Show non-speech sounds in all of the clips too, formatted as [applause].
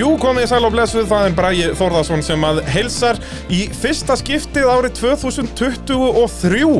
Jú, komið sæl og blessuð, það er Bragi Þórðarsson sem að heilsar í fyrsta skiptið árið 2023.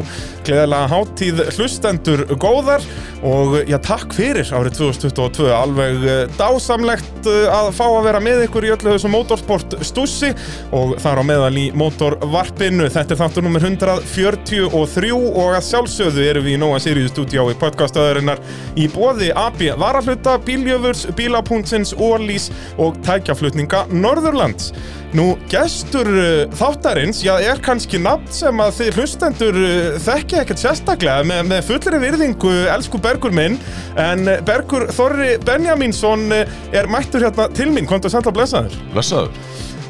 Gleðilega háttíð hlustendur góðar og já, takk fyrir árið 2022. Alveg eh, dásamlegt eh, að fá að vera með ykkur í öllu þessu motorsport stússi og þar á meðal í motorvarpinu. Þetta er þáttur nummer 143 og að sjálfsögðu erum við í Nóa Sirius stúdíó í podcastöðurinnar í bóði AB Varahluta, Bíljöfurs, Bílapuntsins, Ólís og tækjaflutninga Norðurlands. Nú, gestur uh, þáttarins, já, er kannski nafn sem að þið hlustendur uh, þekki ekkert sérstaklega með, með fullri virðingu, elsku Bergur minn, en uh, Bergur Þorri Benjamínsson uh, er mættur hérna til mín, komdu sætt að blessa þér. Blessaður.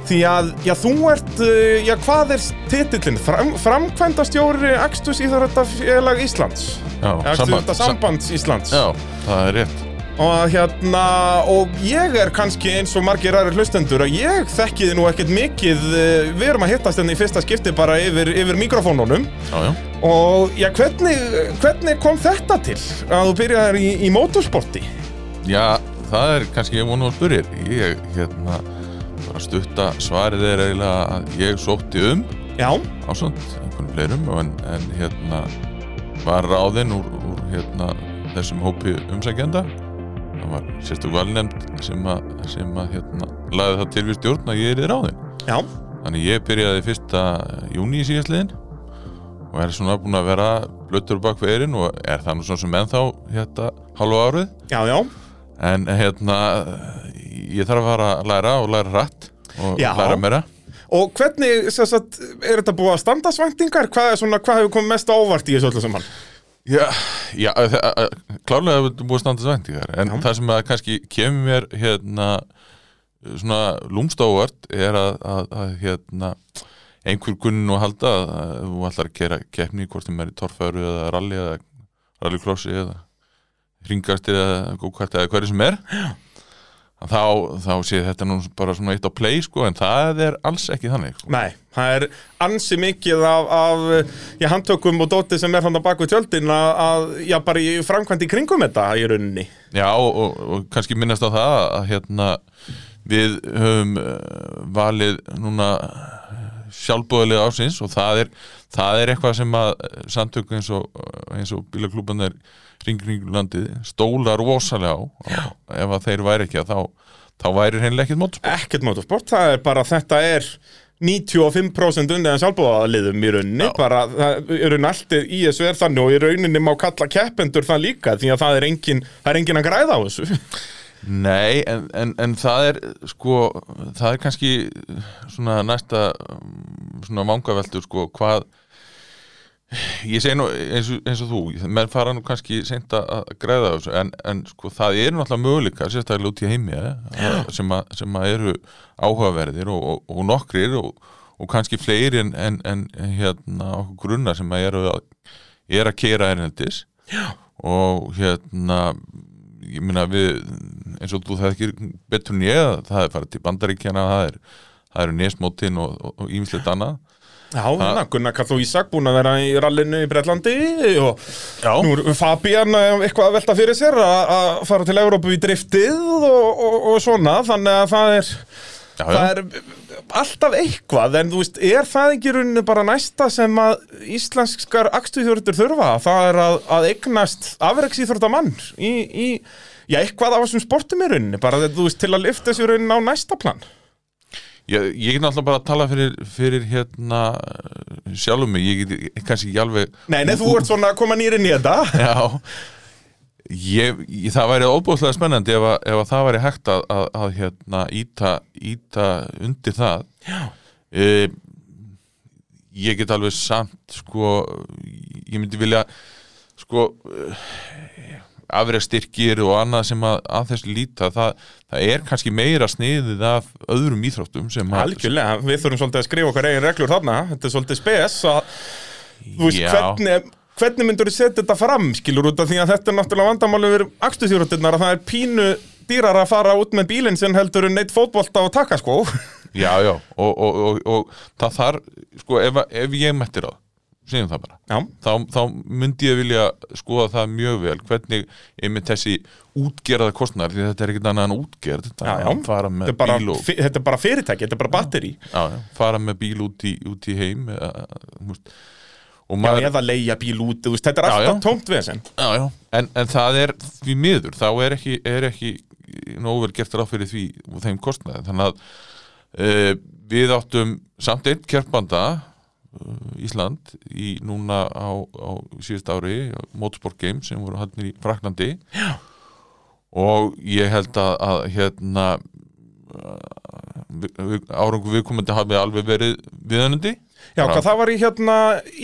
Því að, já, þú ert, já, hvað er titillin? Fram, framkvæmdastjóri Axtus Íþaröldafélag Íslands. Já, Axtus Sambands Íslands. Já, það er rétt. Og hérna, og ég er kannski eins og margir aðri hlustendur að ég þekki þið nú ekkert mikið, eh, við erum að hittast hérna í fyrsta skipti bara yfir, yfir mikrofónunum Já, já. og já, hvernig, hvernig kom þetta til að þú byrjaðir í, í motorsporti? Já, það er kannski ég vonu að spyrja. Ég, hérna, bara stutta svarið er eiginlega að ég sótti um Já, ásand, einhvern fleirum, en, en hérna var ráðinn úr, úr hérna þessum hópi umsækjenda. Það var sérstök valnefnd sem að, sem að hérna, laði það til við stjórn að ég er í ráðinn. já, Þannig ég byrjaði fyrsta júni í síðastliðin og er svona búinn að vera blöttur bak veirinn og er það nú svona sem ennþá hérna halva árið já, já. en hérna ég þarf að fara að læra og læra hratt og læra meira Og hvernig, sagt, er þetta búið að standa svæntingar? Hvað hvað hefur komið mest á óvart í þessu öllu saman? Já, já klárlega hefur búið að standa svæntingar en Já. það sem að kannski kemur mér hérna svona lúmstóvart er að, að, að hérna einhver kunnin og halda að, þú ætlar að gera keppni hvort sem er í torfæru eða rally eða rallycrossi eða hringasti eða gókart eða hverju sem er þá, þá sé þetta nú bara svona eitt á play sko en það er alls ekki þannig sko. Nei, það er ansi mikið af, af já, handtökum og dóti sem er hann á baku tjöldin að, að, já, bara í framkvæmt í kringum þetta í rauninni. Já og, og, og kannski minnast á það að hérna við höfum uh, valið núna sjálfbúðarlega ásins og það er, það er eitthvað sem að eh, samtök eins og, og bílaklúbanir ringring landið stóla rosalega á og ef að þeir væri ekki að þá, þá væri hreinlega ekkert mótsport Ekkert motorsport, það er bara, þetta er 95% unnið en sjálfbúðaliðum í rauninni, Já. bara það er rauninni allt í þessu er þannig og í rauninni má kalla keppendur það líka því að það er engin, það er engin að græða á þessu. Nei, en, en, en það er sko, það er kannski svona næsta um, svona vangaveltur sko, hvað ég segi nú eins og, eins og þú menn fara nú kannski seint að græða þessu en, en sko það eru náttúrulega möguleika sérstaklega út í heimi eh, sem, að, sem að eru áhugaverðir og, og, og nokkrir og, og kannski fleiri en, en, en hérna okkur grunnar sem að eru að, er að keira erindis og hérna ég meina við eins og þú þekkir betur en ég að það er farið til bandaríkjana það er, það eru nesmótin og ímislegt annað Já, þannig að Gunnar Karl og Ísak búin að vera í rallinu í Bretlandi og Já. nú er Fabian eh, eitthvað að velta fyrir sér að fara til Evrópu í driftið og, og, og svona, þannig að það er já, það er alltaf eitthvað en þú veist, er það ekki rauninu bara næsta sem að íslenskar akstuðjörður þurfa, það er að, að eignast afreiksýþróttamann í, í, já, eitthvað af þessum sportum í rauninu, bara þú veist, til að lifta þessu rauninu á næsta plan. Ég, ég get náttúrulega bara að tala fyrir, fyrir hérna sjálfum mig, ég get kannski ekki alveg Nei, nei, þú ert svona að koma nýrinn í þetta. Já ég, ég, það væri óbúðslega spennandi ef, að, ef að það væri hægt að, að, að hérna, íta, íta undir það. Já. Ég get alveg samt sko, ég myndi vilja sko afrega styrkir og annað sem að, þessu líta, það, það er kannski meira sniðið af öðrum íþróttum Algjörlega, við þurfum svolítið að skrifa okkar eigin reglur þarna. Þetta er svolítið spes að, Þú veist, Já. hvernig, hvernig myndur þú setja þetta fram, skilur út af því að þetta er náttúrulega vandamáli við akstuðjúrutinnar að það er pínu dýrar að fara út með bílinn sem heldur neitt fótbolta og taka sko? Já, já, og, og, og, og það þarf, sko, ef, ef ég mættir á segjum það bara Já, þá, þá myndi ég vilja skoða það mjög vel hvernig einmitt þessi útgerða kostnar því þetta er ekkert annað en útgerð þetta já, já. fara Þetta, með bara, bíl og þetta er bara fyrirtæki, þetta er bara batteri já, já, fara með bíl út í, út í heim eða, Já, maður eða leigja bíl út, veist, þetta er Já, alltaf já. tómt já, já. En, en það er því miður þá er ekki, er ekki nógu vel gert ráð fyrir því og þeim kostnaði þannig að uh, við áttum samt einn kjörpanda uh, Ísland í núna á, á síðust ári Motorsport Games sem voru hann í Fraklandi já. og ég held að, að hérna árangu viðkomandi hafi alveg verið viðanandi Já, hvað það var í hérna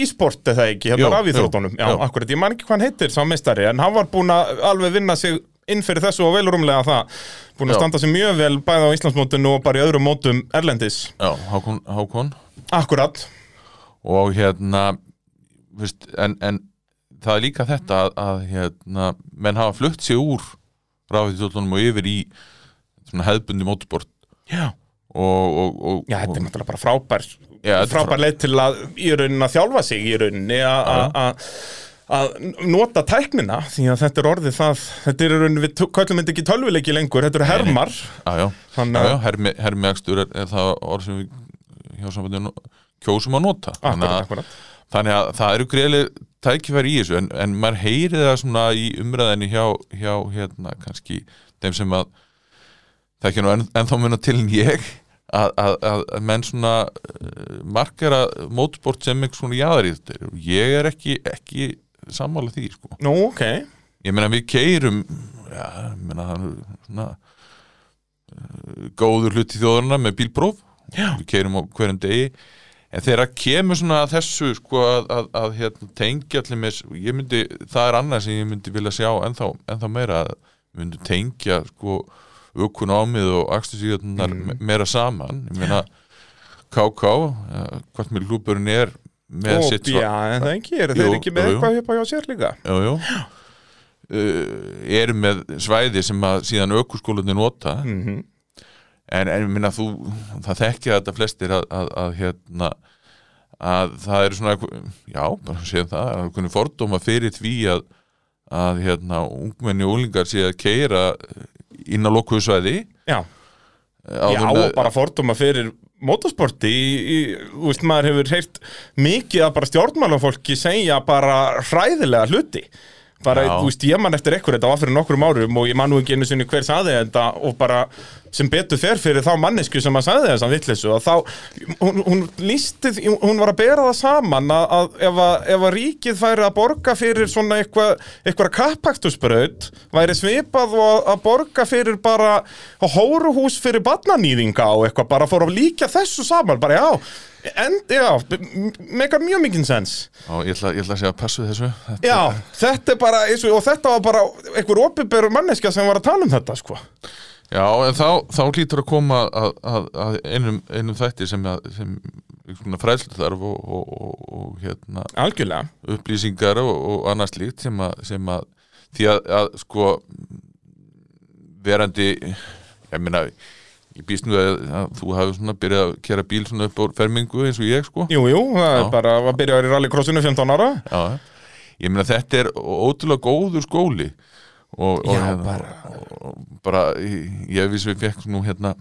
e-sport eða ekki, hérna Jú, rafíþróttunum jú, Já, akkurat, ég man ekki hvað hann heitir sá meistari en hann var búinn að alveg vinna sig inn fyrir þessu og vel rúmlega það. Búinn að standa sig mjög vel bæði á Íslandsmótinu og bara í öðrum mótum erlendis. Já, Hákon, Hákon. Akkurat, og hérna veist, en, en það er líka þetta að, að hérna, menn hafa flutt sig úr rafið og yfir í svona hefðbundi motorsport já. Og, og, og, Já, þetta er náttúrulega bara frábær frábær leið til að í rauninni að þjálfa sig í rauninni að- að- að að nota tæknina því að þetta er orðið það þetta er rauninni, við köllum þetta ekki tölvuleiki lengur þetta eru hermar. Já, já, Þannig já, að- já hermi, hermiakstur er, er það orð sem við hjá sambandinu kjósum að nota. Þannig akkurat, að, að það eru greiðlega tækifæri í þessu en, en maður heyri það svona í umræðinni hjá, hjá hérna kannski þeim sem að það ekki nú enn, ennþá muna til en ég að, að, að, að menn svona uh, markera mótsport sem eitthvað svona jaðaríð ég er ekki, ekki sammála því sko. Nú, ok ég meina við keirum ég meina svona uh, góður hluti þjóðurna með bílpróf Já. við keirum á hverjum degi en þegar kemur svona að þessu sko að, að, að hérna, tengja allir með, ég myndi, það er annað sem ég myndi vilja sjá ennþá, ennþá meira að myndum tengja sko aukun ámið og akstusíðunar mm. meira saman, ég meina KK, ja, hvort með lúburinn er með Og sitt já, en það ekki, eru þeir Jú, ekki með eitthvað hjá sér líka? Jú, jú. Uh, eru með svæði sem að síðan aukurskólanir nota. Mm en, en ég minna þú það þekkja þetta flestir að, að, að hérna að það eru svona já, bara séum það að kunni fordóma fyrir því að að hérna ungmenni og úlingar sé að keira inn á lokkuðu svæði. Já, áður já og bara fordóma fyrir motorsporti í, í, maður hefur heyrt mikið að bara stjórnmálafólki segja bara hræðilega hluti. Bara, þú veist, ég man eftir ekkur þetta var fyrir nokkrum árum og ég man nú ekki einu sinni hver saði þetta og bara sem betur fer fyrir þá mannesku sem að sagði þessan vitleysu og þá, hún, hún lísti, því- hún var að bera það saman að, að ef, að ef að ríkið færi að borga fyrir svona eitthvað eitthvað kappaktusbraut væri svipað og að borga fyrir bara hóruhús fyrir barnanýðinga og eitthvað bara fór að líka þessu saman, bara já en, já, meikar mjög mikið sens. Já, ég ætla, ég ætla að segja að passu þessu. Þetta, Já, þetta er bara, og og þetta var bara einhver opinberu manneskja sem var að tala um þetta, sko Já, en þá, þá hlýtur að koma að, að, að einum, einum þætti sem, að, sem fræðslu þarf og, og, og, og hérna, Algjörlega. upplýsingar og, og annað slíkt sem að, sem að því að, að sko verandi ég meina ég býst nú að, að þú hafi svona byrjað að kera bíl svona upp á fermingu eins og ég sko. Jú, jú, það Já. er bara að byrja í rallycrossinu 15 ára. Já, ég meina þetta er ótrúlega góður skóli og, og, Já, hérna, bara- og, og bara ég, ég viss við fekk nú hérna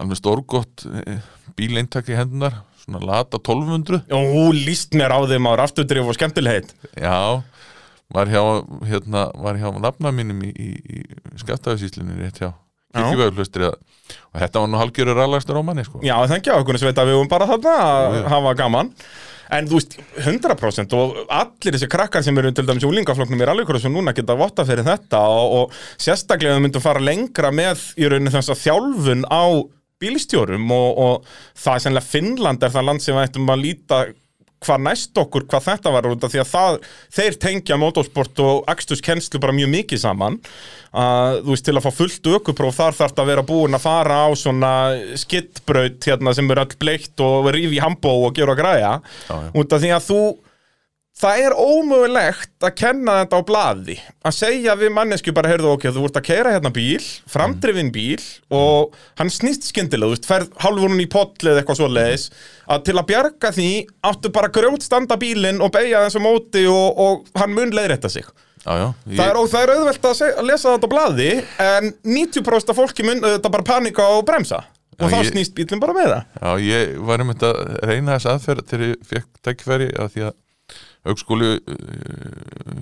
alveg stórgott eh, bíleintak í hendunar svona lata 1200 Jú, líst mér á þeim ára afturdrif og skemmtilegheit já, var hjá hérna, var hjá nafna mínum í, í, í skattafisíslinu rétt hjá kirkjubæðurlustri og þetta var nú halgjörur rallastur á manni sko. Já, það ekki á okkur sem veit að við höfum bara þarna að hafa gaman En þú veist, 100% og allir þessi krakkar sem eru til dæmis í úlingaflokknum í rallycrossum núna geta votta fyrir þetta og, og sérstaklega við myndum fara lengra með í rauninu þess að þjálfun á bílstjórum og, og það er sennilega Finnland er það land sem ættum að líta hvað næst okkur, hvað þetta var út af því að það, þeir tengja motorsport og akstuskennslu bara mjög mikið saman að þú veist til að fá fullt ökupróf þar þarf að vera búin að fara á svona skittbraut hérna sem er öll bleikt og rífi hambó og gera græja Já, já. út af því að þú það er ómögulegt að kenna þetta á blaði. Að segja við mannesku bara, heyrðu ok, þú ert að keira hérna bíl framdrifin bíl og hann snýst skyndilega, þú veist, ferð hálfurinn í poll eða eitthvað svo leiðis að til að bjarga því áttu bara grjót standa bílinn og beigja þessu móti og, og hann mun leiðrétta sig. Já, já, það, er, það er auðvelt að, seg, að lesa þetta á blaði en 90% af fólki mun þetta bara panika og bremsa. Og Já, þá ég- snýst bílinn bara með það. Já, ég var um þetta að reyna þess aðferð þegar ég fekk að augskóli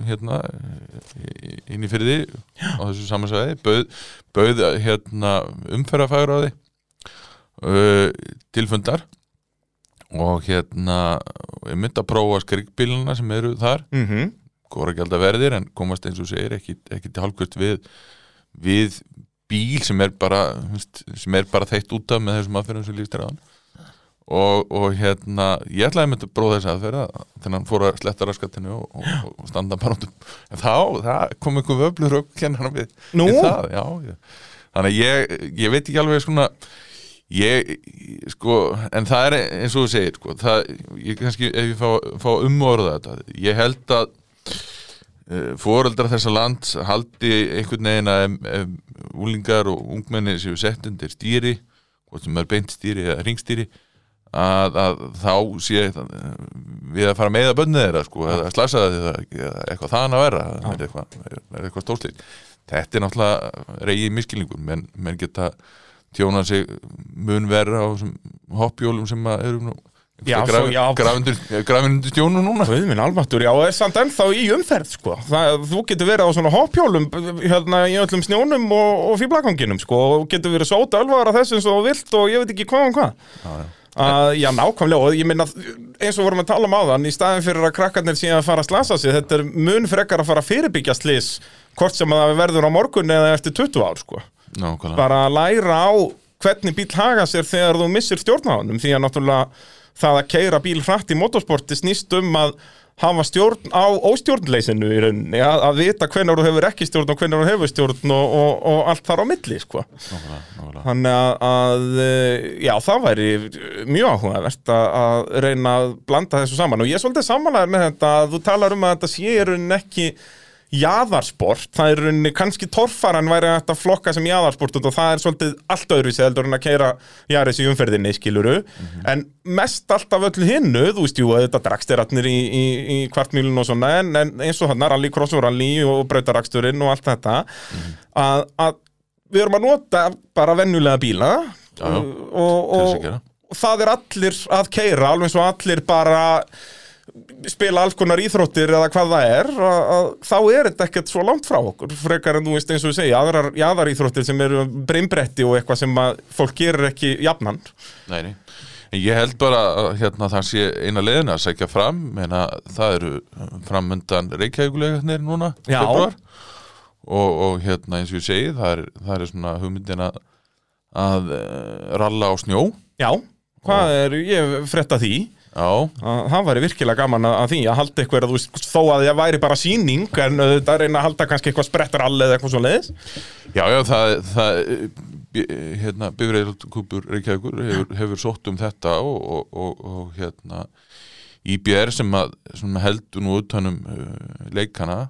hérna uh, inn í fyrði á þessu samansvæði bauð, bauð hérna umferðafægur á því uh, til fundar. Og hérna ég myndi að prófa skrikbíluna sem eru þar. Mm góra gælda verðir en komast eins og segir ekki, ekki til hálfkvist við við bíl sem er bara er bara þeitt út af með þessum aðferðum sem líst þér aðan og, og hérna ég ætlaði að mynda bróða þessi aðferða þannig að hann fór að sletta raskatinu og, og, og standa bara út um en þá, það kom einhver vöflur kenna hann við, Nú? það, já, já. þannig að ég, ég veit ekki alveg svona ég, sko en það er eins og þú segir sko, það, ég kannski, ef ég fá, fá umorða þetta, ég held að uh, foreldrar þessa land haldi einhvern veginn að úlingar og ungmenni séu sett undir stýri hvort sem er beint stýri eða ringstýri að, að þá sé við að fara með að bönnið þeirra sko, eða slasa það eitthvað þaðan að vera er eitthvað, eitthvað stórslít þetta er náttúrulega reyið miskilningur menn, menn geta tjónað sig mun verra á þessum hoppjólum sem að eru nú svo, undir stjónu núna Guð minn almatur, já, það er samt ennþá í umferð, sko. Það, þú getur verið á svona hoppjólum hérna í öllum snjónum og, og fýblaganginum, sko, og getur verið sóta ölvaðar af þessu eins og þú vilt og ég veit ekki hvað og hvað. Já, já. Uh, já, nákvæmlega, og ég minna, eins og vorum að tala um áðan, í staðin fyrir að krakkarnir síðan að fara að slasa sig, þetta er mun frekar að fara að fyrirbyggja slís, hvort sem að það verður á morgun eða eftir 20 ár, sko. Nákvæmlega. Bara að læra á hvernig bíl haga sér þegar þú missir stjórn á honum, því að náttúrulega það að keira bíl hratt í motorsporti snýst um að hafa stjórn á óstjórnleysinu í rauninni, að, að vita hvenær þú hefur ekki stjórn og hvenær þú hefur stjórn og, og, og allt þar á milli, sko. Þannig að, að, eh, já, það væri mjög áhugavert að, að reyna að blanda þessu saman og ég er svolítið samanlega með þetta að þú talar um að þetta sé í rauninni ekki jaðarsport, það er rauninni kannski torfaran væri að flokka sem jaðarsport og það er svolítið allt öðru sér heldur en að keira jaris í umferðinni, skiluru en mest allt af öllu hinnu þú veist jú þetta drakstiratnir í, í, í kvartmýlun og svona en, en eins og hann rally, cross og rally og brautaraksturinn og allt þetta að, að við erum að nota bara venjulega bíla Já, já. og, og, og það er allir að keira alveg eins og allir bara spila alls konar íþróttir eða hvað það er að, að, þá er þetta ekkert svo langt frá okkur frekar en þú veist eins og við segja aðrar jaðar íþróttir sem eru breymbretti og eitthvað sem fólk gerir ekki jafnan. Nei, nei. En ég held bara að hérna, það sé eina leiðin að segja fram menna, það eru framundan reykjægulegarnir núna og, og hérna eins og ég segi það er, það er svona hugmyndin að, að uh, ralla á snjó. Já, hvað er, ég því. Já, að það væri virkilega gaman að, að því að halda eitthvað, þú veist, þó að það væri bara sýning en þetta reyna að halda kannski eitthvað sprettarall eða eitthvað svo leiðis já, já það, það bí- hérna, Bifreiðkúpur Reykjavíkur hefur, hefur sótt um þetta og, og, og, og hérna IBR sem að sem heldur nú utanum uh, leikana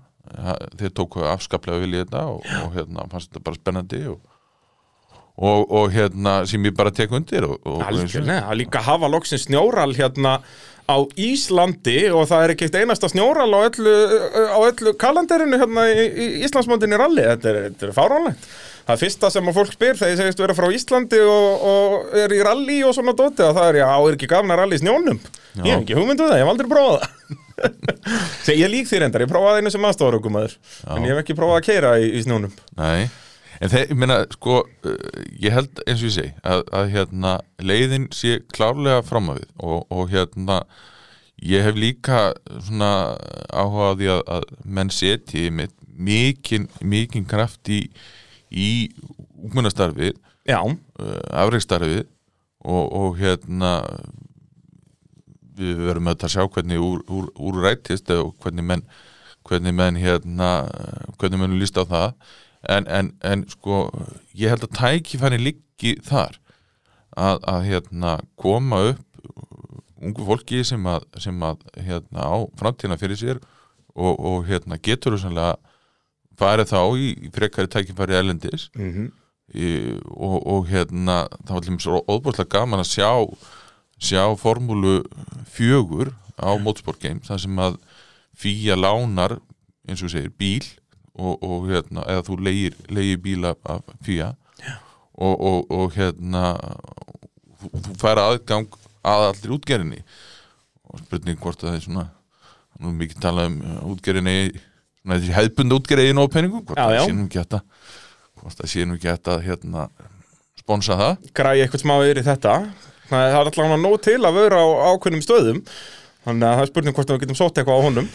þeir tóku afskaplega vilja þetta og, og hérna fannst þetta bara spennandi og, og, og hérna sem ég bara tek undir Algjörlega, að líka hafa loksins snjóral hérna á Íslandi og það er ekki eitt einasta snjóral á öllu, á öllu kalenderinu hérna í, í Íslandsmóndinni ralli, þetta er, er fáránlegt. Það er fyrsta sem að fólk spyr þegar ég segist vera frá Íslandi og, og er í ralli og svona dóti og það er, já, er ekki gafna ralli í snjónum? Ég hef ekki hugmyndu það, ég hef aldrei prófað það. [laughs] Ég lík þér endar, ég prófaði einu sem aðstofarökumæður, en ég hef ekki prófað að keira í, í snjónum. Nei, en þeir, ég meina, sko, uh, ég held eins og ég segi að, að hérna, leiðin sé klárlega fram að við og, og hérna, ég hef líka svona áhuga á því að, að menn setji með mikinn, mikinn kraft í, í ungmennastarfið, Já, uh, afreikstarfið og, og hérna við verum að sjá hvernig úr, úr, úr rættist og hvernig menn hvernig menn hérna hvernig menn líst á það en, en, en sko ég held að tækifæri liggi þar að, að hérna koma upp ungu fólki sem að, sem að hérna, á framtíðina fyrir sér og, og hérna, getur þess farið þá í, í frekari tækifæri elendis mm í, og, og hérna það var svo óbúrslega gaman að sjá sjá formúlu fjögur á Motorsport Games þar sem að fýja lánar eins og segir bíl og, og hérna, eða þú leigir, leigir bíl af, fýja og, og, og hérna þú, þú færa aðgang að allir útgerinni og spurning hvort að það er svona nú er mikið talað um uh, útgerinni svona þessi hefðbund útgerinni á penningum hvort það sé nú ekki að hvort það sé nú ekki að hérna sponsa það. Græði eitthvað smá yfir í þetta. Það er allavega nóg til að vera á ákveðnum stöðum þannig að það er spurning hvort við getum sótt eitthvað á honum.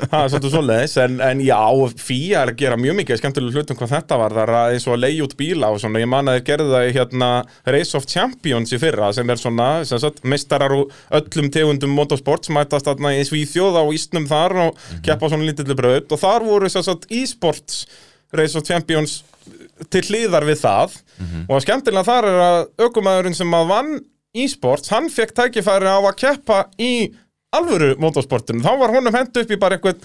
Það er svolítið svoleiðis en, en já, FIA er að gera mjög mikið skemmtilega hlutum hvað þetta var það er eins og að leiði út bíla og svona. Ég man að þeir gerðu það í hérna Race of Champions í fyrra sem er svona sem sagt, meistarar úr öllum tegundum motorsports mætast þarna í Svíþjóð á Ísnum þar og keppa á svona lítillu braut. Og þar voru sem sagt e-sports Race of Champions til hliðar við það. Og skemmtilega þar er að aukumæðurinn sem að vann e-sports, hann fekk tækifæri á að keppa í alvöru motorsportinu, þá var honum hendu upp í bara eitthvað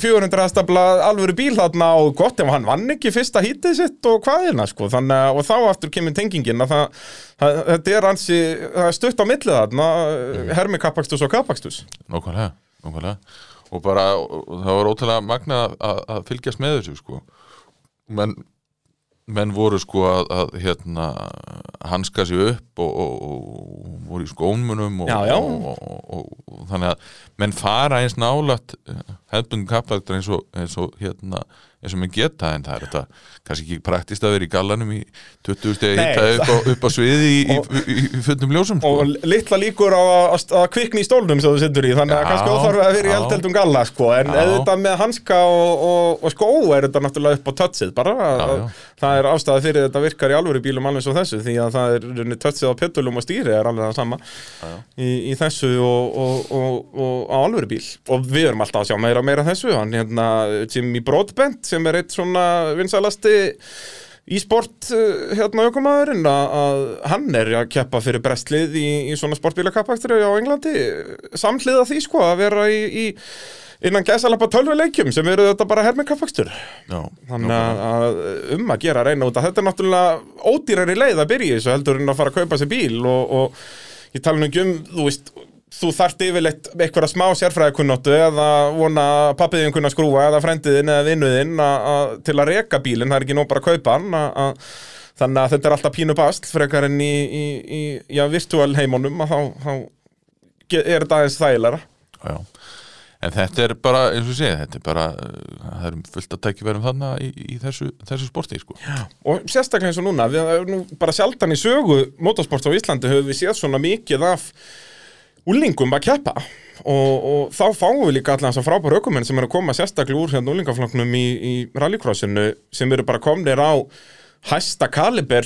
400 stafla alvöru bíl þarna og gott ef hann vann ekki fyrsta hítið sitt og hvaðina sko, þannig að og þá aftur kemur tengingin að það, það þetta er ansi, það er stutt á millið þarna, hermi kappakstus og kappakstus Nákvæmlega, nákvæmlega. Og bara, og það var ótrúlega magna að, að fylgjast með þessu sko. Menn, menn voru sko að, að hérna hanska sig upp og, og, og voru í skónmunum og. Og, og, og þannig að menn fara eins nálægt hefbundin kappaktur eins og eins og hérna eins og menn geta en það er þetta kannski ekki praktist að vera í gallanum í 20 stegi upp, upp á sviði í, í, í, í fundum ljósum sko. og litla líkur á að, að kvikni í stólnum sem þú sittur í, þannig að Já, kannski óþarf að vera í já. eldheldum galla sko, en Já. auðvitað með hanska og, og, og skó er þetta náttúrulega upp á touchið bara, að-. Það er ástæða fyrir þetta virkar í alvöru bílum alveg svo þessu, því að það er touchið á petulum og stýri er alveg það sama í, í þessu og, og, og, og á alvöru bíl. Og við erum alltaf að sjá meira og meira þessu, hann hérna Jimmy Broadbent sem er eitt svona vinsalasti e-sport uh, hérna aukumæðurinn að hann er að keppa fyrir brestlið í, í svona sportbílakappakstri á Englandi. Samhliða því sko að vera í, í innan gæsalappa tölvuleikjum sem eru þetta bara hermingkappakstur Já, þannig að, að um að gera reyna út að þetta er náttúrulega ódýrari leið að byrja í þessu heldur en að fara að kaupa sér bíl og, og ég tala nú ekki um, þú veist þú þarft yfirleitt eitthvað smá sérfræðikunnóttu eða vona pappiðin kunna skrúfa eða frendiðin eða vinnuðin til að reka bílinn, það er ekki nóg bara að kaupa hann þannig að þetta er alltaf pínu basl frekar en í, í, í já, virtual heimunum að þá, þá er þetta aðeins þægilega Já, en þetta er bara, eins og segi, þetta er bara, uh, það er fullt að tækifærum þannig í, í þessu, þessu sporti, sko. Og sérstaklega eins og núna, við erum nú bara sjaldan í sögu motorsport á Íslandi höfum við séð svona mikið af úlingum að keppa. Og, og þá fáum við líka allan þess að frábæra aukumenn sem eru að koma sérstaklega úr hérna úlingafloknum í, í rallycrossinu sem eru bara komnir á hæsta kaliber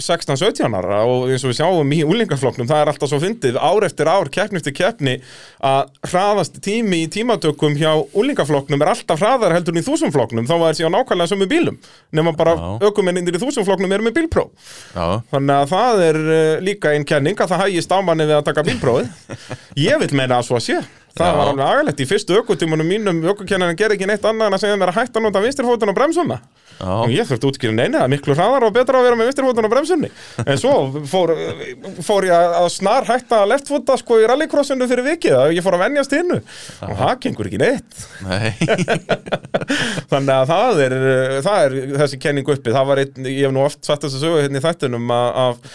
16-17 ára og eins og við sjáum í úlingafloknum það er alltaf svo fyndið ár eftir ár, keppni eftir keppni að hraðast tími í tímatökum hjá úlingafloknum er alltaf hraðar heldur en í þúsumfloknum þá var síðan nákvæmlega sömu bílum nema bara Já. aukumennir í þúsumfloknum eru með bílpró Já, þannig að það er uh, líka einn kenning að það hægist ámanni við að taka bílprófið. [laughs] Ég vil meina að svo sé það Já. var alveg agalegt. Í fyrstu aukutímunum mínum aukukennarinn gerði ekki neitt annað en að segja mér að hætta að nota vinstirfótun á bremsuna. Og ég þurfti útskýra neina, það er miklu hraðar og betra að vera með vinstirfótun á bremsunni. En svo fór, fór ég að snar hætta að leftfóta sko í rallycrossinu fyrir vikið að ég fór að venjast innu og það gengur ekki neitt. Nei, [laughs] Þannig að það er, það er þessi kenning uppi, það var einn, ég hef nú oft satt þess að sögu hérna í þættinum að, að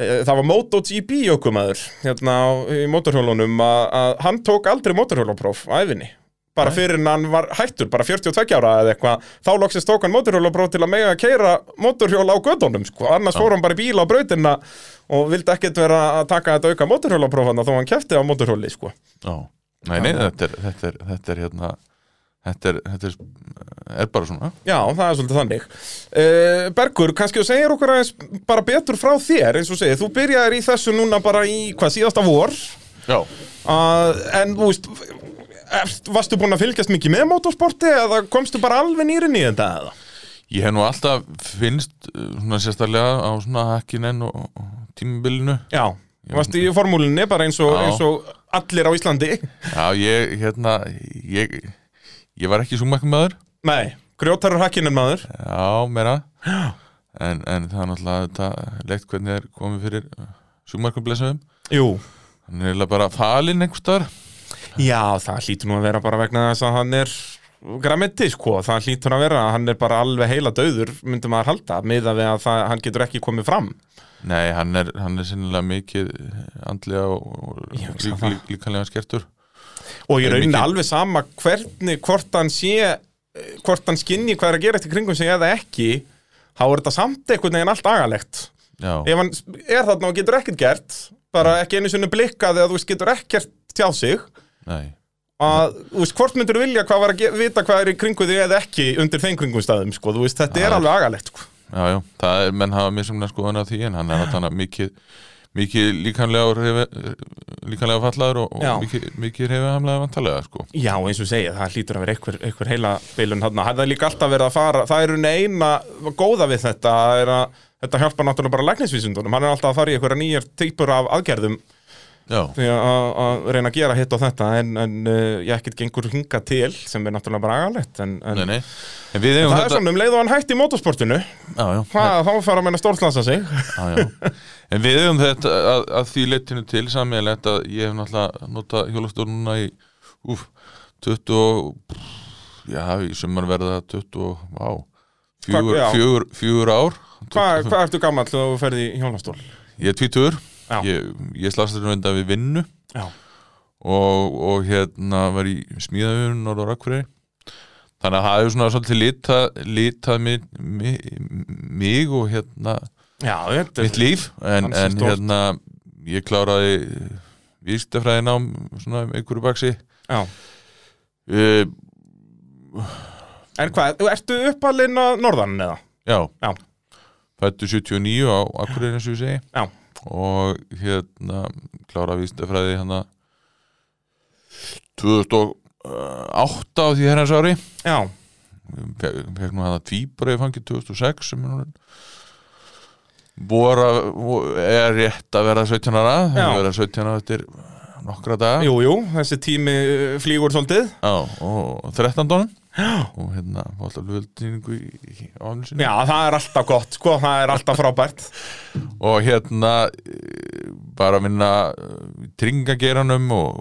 það var MotoGP ökumaður hérna á, í motorhjólunum að, hann tók aldrei motorhjólapróf á æfinni bara fyrir en hann var hættur, bara 42 ára eða eitthvað, þá loksist tók hann motorhjólapróf til að mega að keira motorhjól á gödunum sko, annars fór hann bara í bíl á brautina og vildi ekkert vera að taka þetta auka motorhjólapróf hann þó hann kefti á motorhjóli sko. já, nei, nei, þetta er, þetta er, þetta er, hérna, þetta er, þetta er, er bara svona. Já, það er svolítið þannig. Uh, Bergur, kannski þú segir okkur aðeins bara betur frá þér, eins og segir. Þú byrjaðir í þessu núna bara í hvað síðasta vor? Já, uh, en þú veist erst- varstu búinn að fylgjast mikið með motorsporti eða komstu bara alveg nýrin í þetta eða? ég hef nú alltaf finnst uh, svona sérstaklega á svona hakkinen og, og tímabilinu. Já, Varst í formúlinni bara eins og, eins og allir á Íslandi? Já, ég, hérna ég, ég var ekki súmakkum maður Nei, grjótarur hakkinin maður. Já, meira. En, en það er náttúrulega leikt hvernig er komið fyrir súmakkum blessaðum Jú. Hann er eiginlega bara falinn einhvers staðar. Já, það hlýtur nú að vera bara vegna þess að hann er græmiti, sko, það hlýtur að vera að hann er bara alveg heila döður, myndum maður halda miða við að það, hann getur ekki komið fram. Nei, hann er, hann er sinnilega mikið andlega og, og lík, það. lík, líkanlega skertur og ég raunin alveg sama hvernig, hvort hann sé hvort hann skinni hvað er að gera eftir kringum sig eða ekki, þá er þetta samt einhvern veginn allt agalegt. Já, ef hann er þarna og getur ekkert gert bara ekki einu sinni blikkað eða þú veist getur ekkert tjáð sig nei. að, þú veist, hvort myndur vilja hvað var að vita hvað er í kringu þig eða ekki undir þeim kringum staðum, sko, þú veist, þetta Já. er alveg agalegt, sko. Já, já, það er, menn hafa misumlega skoðan á því en hann er náttúrulega mikið mikið líkanlega hrefi, líkanlega fallaður og, og mikið, mikið hefur hamlega vantalega sko. Já, eins og segja, það hlýtur að vera einhver, einhver heila beilun þarna, það er líka alltaf verið að fara það er eina góða við þetta að þetta hjálpa náttúrulega bara læknisvísundunum hann er alltaf að fara í einhverja nýjar týpur af aðgerðum að, að reyna að gera hitt og þetta en, en uh, ég ekkert gengur hinga til sem er náttúrulega bara agalegt en, en nei, nei. En það er þetta svona um leið og hann hætti í motorsportinu. Já, já, hvað, þá fara að menna stórtlansa sig. Já. En við eigum þetta að, að því leitinu til sammeðilegt að ég hef náttúrulega notað hjólastóluna í úf, 20 og já, í sumar verða 20 og, vá fjögur, ár. Hvað hva ertu gammal þegar þú ferði í hjólastól? Ég er tvítur Já. Ég, ég slast þetta reynda við vinnu og, og hérna var í smíðaðurinn og rakfyrir þannig að það hefur svona svolítið litað, litað mig, mig, mig og hérna já þetta mitt líf. En, en hérna ég kláraði vísitafræðin á svona einhverju baksi Já, uh, en hvað, ertu uppalinn á norðan eða? já, Já. fættu 79 á Akureyri eins og ég segi. Já. Og hérna kláraði vísitafræði hérna. 2008 á því herrans ári. Já, fekk, nú hana tvíbreið fangið 2006 sem er búar að er rétt að vera 17 ára. Það er vera 17 ára eftir nokkra daga. Jú, jú, þessi tími uh, flýgur svolítið. Já, og 13 dónum [gasps] og hérna var alltaf í, í ánum sinni Já, það er alltaf gott, sko, það er alltaf frábært. [laughs] Og hérna eh, bara að vinna í tringageranum og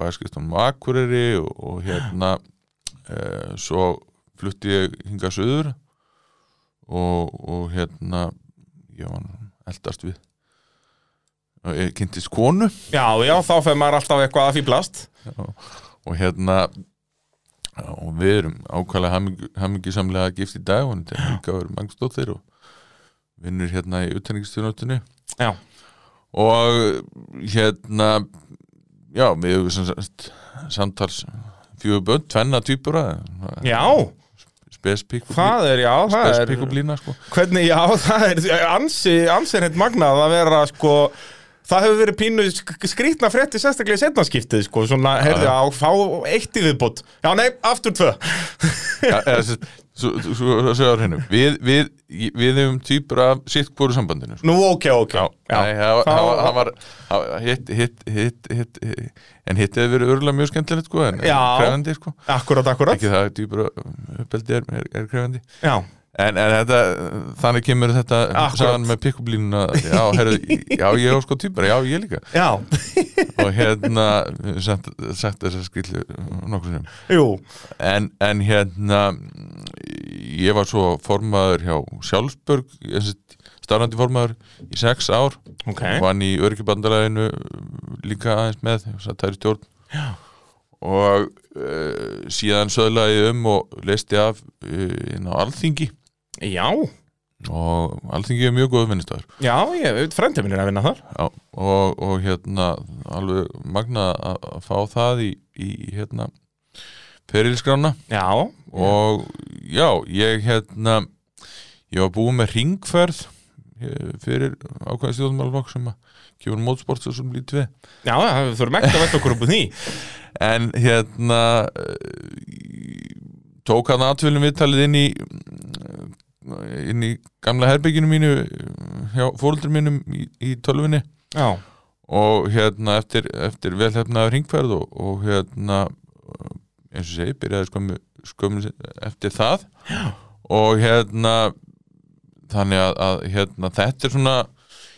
bæskistunum á Akureyri og, og hérna e, svo flutti ég hingað söður og, og hérna ég var eldast við. Og ég kynntist konu. Já, já, þá fer maður alltaf eitthvað að fýblast og hérna og við erum ákvæmlega hamingisamlega gift í dag og þetta er líka verið mangstóttir og vinnur hérna í utenningstjónutinni Já, og hérna já, við hefum sem sagt samtals fjögur bönn, tvenna týpura já, spespík er, er og blína sko Hvernig, já, það er ansi, ansi er heitt magnað að vera, sko Það hefur verið pínu sk- skrýtna frétti sérstaklega í setnaskiptið, sko, svona, heyrði á, fá eitt í viðbútt. Já, nei, aftur tvö. svo, er hennu við, við, við hefum týpur af sitt hvoru sambandinu sko. Nú, ok, ok. Það var- hitt, hitt, hitt, en hitt hefur verið örgulega mjög skemmtilegt sko, en krefandi sko Akkurat, akkurat. ekki það týpur uppeldi er krefandi Já, En, en þetta, þannig kemur þetta saman með pikkublínuna. Já, herru, já, ég á sko týpur, já, ég líka. Já, og hérna sagt, sagt þessa skillu nokkur jú, en, en hérna ég var svo formaður hjá Sjálfsbörg starfandi formaður í sex ár. Ok. vann í öryggibandalæðinu líka aðeins með það er stjórn. Já. og uh, síðan söðlaði um og leisti af uh, inn á Alþingi Já, og Alþingi er mjög góð vinnistæður já, frendi minn er að vinna þar. Já, og, og hérna alveg magna að fá það í, í hérna ferilskrána. Já, og já, ég hérna ég var búið með ringferð eh, fyrir ákveðin stjórnmálflokk sem að kemur mótsport svo sem lítið við. Já, það þurfum ekki að veit okkur upp úr því. [laughs] en hérna eh, tók hann aðtvölum viðtalið inn í inn í gamla herbygginu mínu hjá fóröldur mínum í, í tölvunni. Já, og hérna eftir, eftir velhefnaður hringferð og, og hérna eins og segi, byrjaði skömmu, skömmu eftir það. Já. og hérna þannig að, að hérna, þetta er svona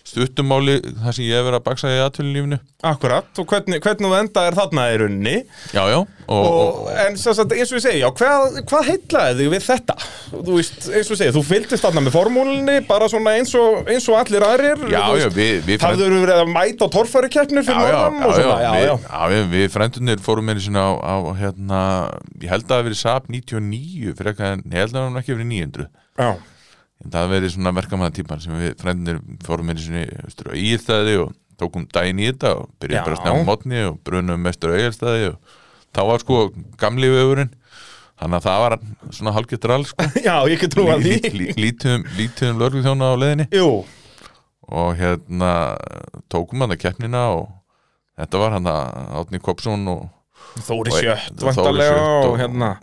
stuttumáli það sem ég hef verið að baksa í aðtölinlífinu Akkurat, og hvernig, hvernig þú enda er þarna í runni Já, já og, og, En svo, svo, eins og ég segi, já, hvað, hvað heitlaði þig við þetta? Þú veist, eins og ég segi, þú fylgdist þarna með formúlinni bara svona eins og, eins og allir aðrir Já, já, við, við Það þurfum verið að mæta á torfærukeppnir fyrir norðan og svona, já, já, já, við, við frendunir fórum með svona á, á, hérna, ég held að það hefði verið SAP 99 fyrir eitthvað en ég held að það ekki verið 900 Já það verið svona verkamæðatýpar sem við frendinir fórum í svona íðstæði og tókum dæin í þetta og byrjuðum bara að snjá mótni og brunum mestur auðstæði og þá var sko gamli vefurinn. Þannig að það var svona halggettur alls sko. [laughs] Já, ég ekki trú að því. Lítum, lítum lörglu þjóna á leðinni Jú. Og hérna tókum hann að keppnina og þetta var hann að Átni Kopsson og Þóri Sjött vantarlega og hérna.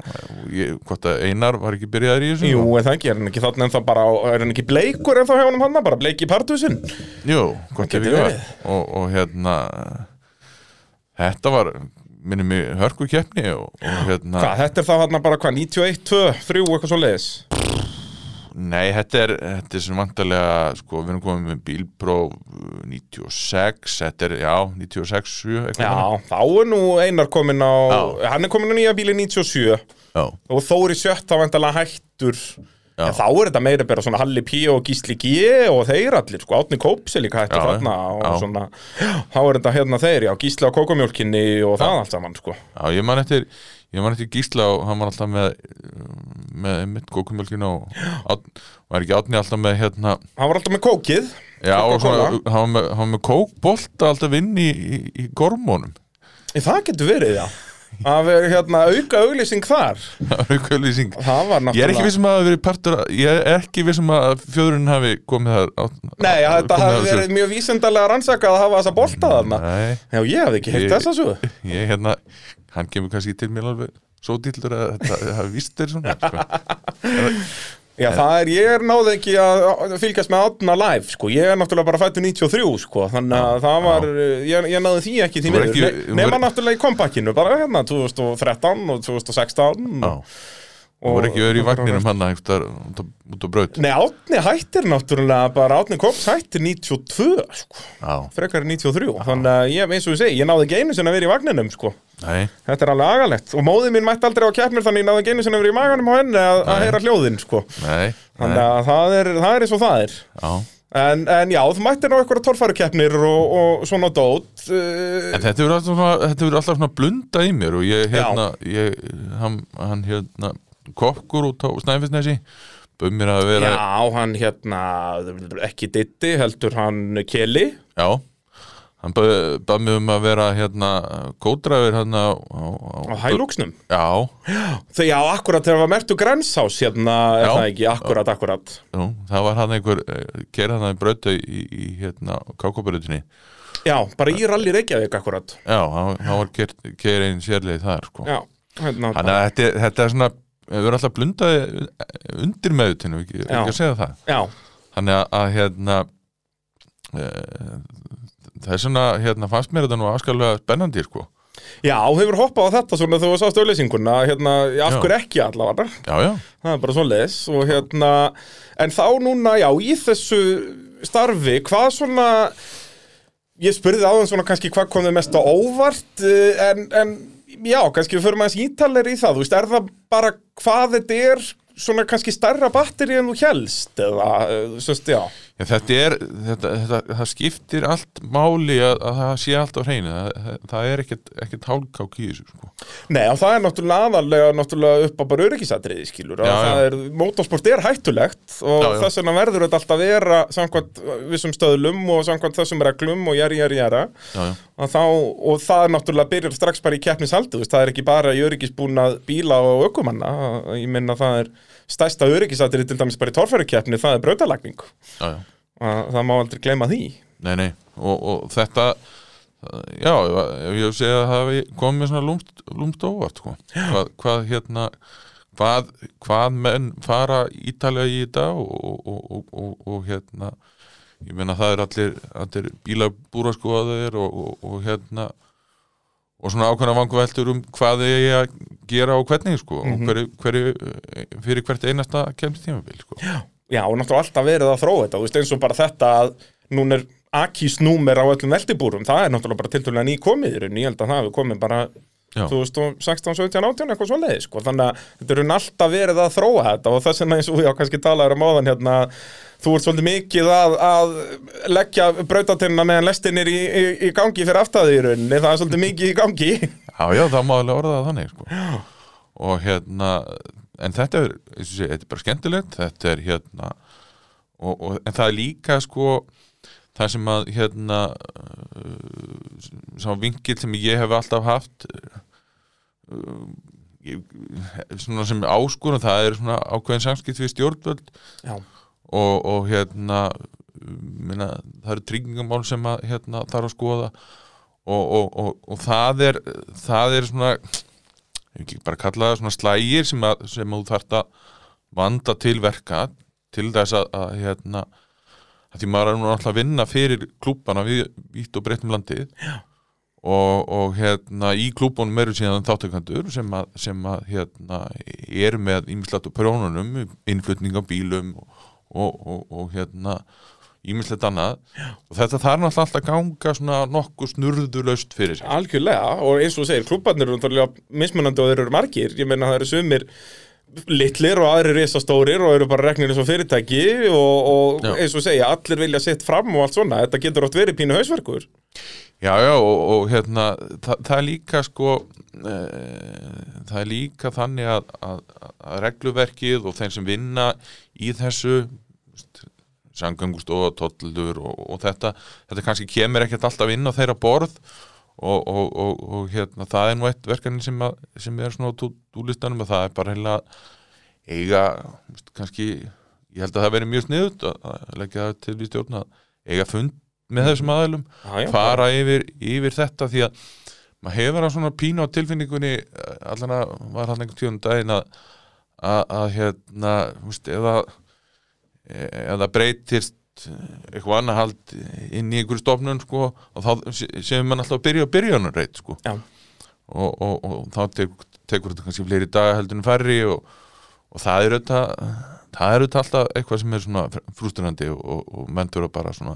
Hvort að Einar var ekki byrjaður í þessu? Jú, eða ekki, er hann ekki þarna en það bara er hann ekki bleikur en þá hefur hann hann bara bleiki í partusin Jú, hvort ég var og, og hérna þetta var minnum í hörku keppni og, og hérna Hvað, þetta er þá hann bara hvað, 91, 2, 3 eitthvað svo leiðis Nei, þetta er, þetta er sem vantarlega, sko, við erum komið með bílpróf 96, þetta er, já, 96, 7 Já, þá er nú Einar komin á, já. hann er komin á nýja bíli 97 já. og Þóri Sjött þá vantarlega hættur Já. Já, þá er þetta meira bara svona Halli P og Gísli G og þeir allir, sko, Átni Kóps er líka hættur þarna og já. svona, þá er þetta hérna þeir, já, Gísli á Kókomjólkinni og það allt saman, sko. Já, ég man eftir, ég man eftir Gísla og hann var alltaf með með mitt kókumjölkina og var ekki átni alltaf með hérna hann var alltaf með kókið. Já og svona, hann var með, með kókbolta alltaf inn í, í, í gormónum. Það getur verið já. Að vera hérna auka auglýsing þar. [laughs] Auka auglýsing ég er ekki vissum að það hafi verið partur ég er ekki vissum að fjöðurinn hafi komið þar á, nei þetta hafi verið mjög vísendalega rannsakað að hafa þessa bolta þarna. Já ég hafði ekki heilt þess að svo ég hérna hann kemur kannski til mér alveg svo dýllur að þetta [laughs] hafi vist þeir svona sko. Já, það er, ég er náði ekki að fylgjast með átna live, sko, ég er náttúrulega bara fættu 93, sko, þannig að það var, ég, ég náði því ekki því miður, nema náttúrulega í kompakkinu, bara hérna 2013 og 2016 Já og voru ekki verið í vagninum hann eitthvað út á braut? Nei, átni hættir náttúrulega bara átni kops hættir 92 sko, frekar 93 Já. þannig að ég, eins og ég segi, ég náði ekki einu sinna að vera í vagninum sko. Nei. þetta er alveg agalegt. Og móðið mín mætti aldrei á keppnir þannig að ég náði ekki einu sinna að vera í maganum á henni að, að heyra hljóðin sko. Nei. þannig að það er, það er eins og það er. Já. En, en já, þú mættir ná eitthvað tórfærukeppnir og, og svona dót uh, En þetta verður alltaf, alltaf svona blunda í mér og ég, hérna, ég, hann, hann, hérna kokkur út á Snæfellsnesi. Bauð mér að vera Já, hann hérna, ekki ditti heldur hann Keli. Já, hann bauð mér um að vera hérna kódræfir hérna á, á, á Hælúksnum Já. Þegar, já, akkurat þegar það var mertu grænsás hérna, er já, það ekki, akkurat, akkurat. Já, það var hann einhver, ker hann að bröta í, í hérna kákobröðinni Já, bara í ralli Reykjavík akkurat. Já, hann var ker, ker einn sérleið þar sko. Já, hérna að þetta, þetta er svona við erum alltaf blundaði undir meðutinu, ekki, ekki að segja það. Já. þannig að, að hérna e, það er svona, hérna fannst mér þetta nú afskalega spennandi, sko. Já, hefur hoppað á þetta svona þegar þú sást auðlýsinguna, hérna, af hverju ekki allavega? Já, já. Það er bara svo les og hérna, en þá núna, já, í þessu starfi, hvað svona ég spurði á þann svona kannski hvað kom þið mest á óvart eh, en, en já, kannski við förum aðeins ítalir í það, þú veist, er það bara hvað þetta er svona kannski starra batteri en þú helst eða, þú veist, já Já, þetta er, þetta, þetta, það skiptir allt máli að, að það sé allt á hreinu, það, það er ekkert, ekkert hálkák í þessu, sko. Nei, og það er náttúrulega aðalega náttúrulega upp á bara öryggisatriði, skilur, já, það er, mótorsport er hættulegt og já, þess vegna verður þetta alltaf vera samkvæmt vissum stöðlum og samkvæmt þessum reglum og jæri, jæri, jæra, og það er náttúrulega byrjar strax bara í keppnishaldu, það er ekki bara í öryggisbúnað bíla og ökumanna, ég minna það er stærsta öryggisatri til dæmis bara í torfærikeppni það er brautalagning það má aldrei glema því. Nei, nei, og, og þetta já, ef ég segja að það komið svona lúmst, lúmst óvart sko. hvað, hvað hérna hvað, hvað menn fara ítalega í þetta og, og, og hérna ég meina það er allir, allir bílabúra skoðaðir og, og, og hérna og svona ákveðna vanguveltur um hvað þið eigi að gera og hvernig sko Mhm. og hverju, hverju, eh, fyrir hvert einasta kemst tímabil sko. Já, og náttúrulega alltaf verið að þróa þetta, þú veist, eins og bara þetta að núna er Akis númer á öllum veltibúrum, það er náttúrulega bara tiltölulega ný komið í rauninni, ég held að það hefur komið bara Já. 2016, 17, 18, eitthvað svo leiði, sko, þannig að þetta er rauninni alltaf verið að þróa þetta og þess vegna eins og já, kannski talaður um áðan hérna, þú ert svolítið mikið að, að leggja brautatinna meðan lestin er í, í, í gangi fyrir aftæði í rauninni, það er svolítið mikið í gangi. Já, já, það má alveg orða það þannig sko. og hérna en þetta er, þetta er bara skemmtilegt þetta er hérna og, og, en það er líka sko það sem að hérna sá vingil sem ég hef alltaf haft uh, ég, svona sem áskorun það er svona ákveðin samskipt við stjórnvöld og, og hérna minna, það eru tryggingamál sem að hérna, þarf að skoða og, og, og, og það er það er svona ég ekki bara kalla það svona slægir sem, að, sem að þú þarft að vanda til verka til þess að, að hérna því maður er nú alltaf að vinna fyrir klúbana við vítt og breyttum landið. Og, og hérna í klúbunum eru síðan þáttökandur sem að, sem að hérna eru með ímislegt á prjónunum, innflutning á bílum og, og, og, og hérna ímislegt annað. Og þetta þarf náttúrulega alltaf að ganga svona nokkuð snurðulaust fyrir sig. Algjörlega og eins og þú segir, klubbarnir eru náttúrulega mismunandi og þeir eru margir, ég meina það eru sumir litlir og aðrir risastórir og eru bara reknir eins og fyrirtæki og, og eins og segja, allir vilja sitt fram og allt svona, þetta getur oft verið pínu hausverkur. Já, já, og, og hérna það, það er líka sko e, það er líka þannig að, að, að regluverkið og þeim sem vinna í þessu sangöngust og tollur og, og þetta, þetta kannski kemur ekkert alltaf inn á þeirra borð og, og, og, og hérna, það er nú eitt verkefni sem, að, sem er svona á túlistanum og það er bara heila eiga, kannski ég held að það veri mjög sniðut að, leggja það til við stjórna að eiga fund með þessum aðeilum fara yfir, yfir þetta því að maður hefur að svona pínu á tilfinningunni allan að var hann einhvern tíðum daginn að, að, að hérna, þú veist, eða eða breytist eitthvað annað hald inn í einhverju stofnun sko, og þá sé- séum mann alltaf að byrja að byrja hann reyt sko. Já. og, og, og þá tek, tekur þetta kannski fleiri daga heldur en færri og, og það er auðvitað það er auðvitað alltaf eitthvað sem er svona frústurandi og, og, og menn þurfa bara svona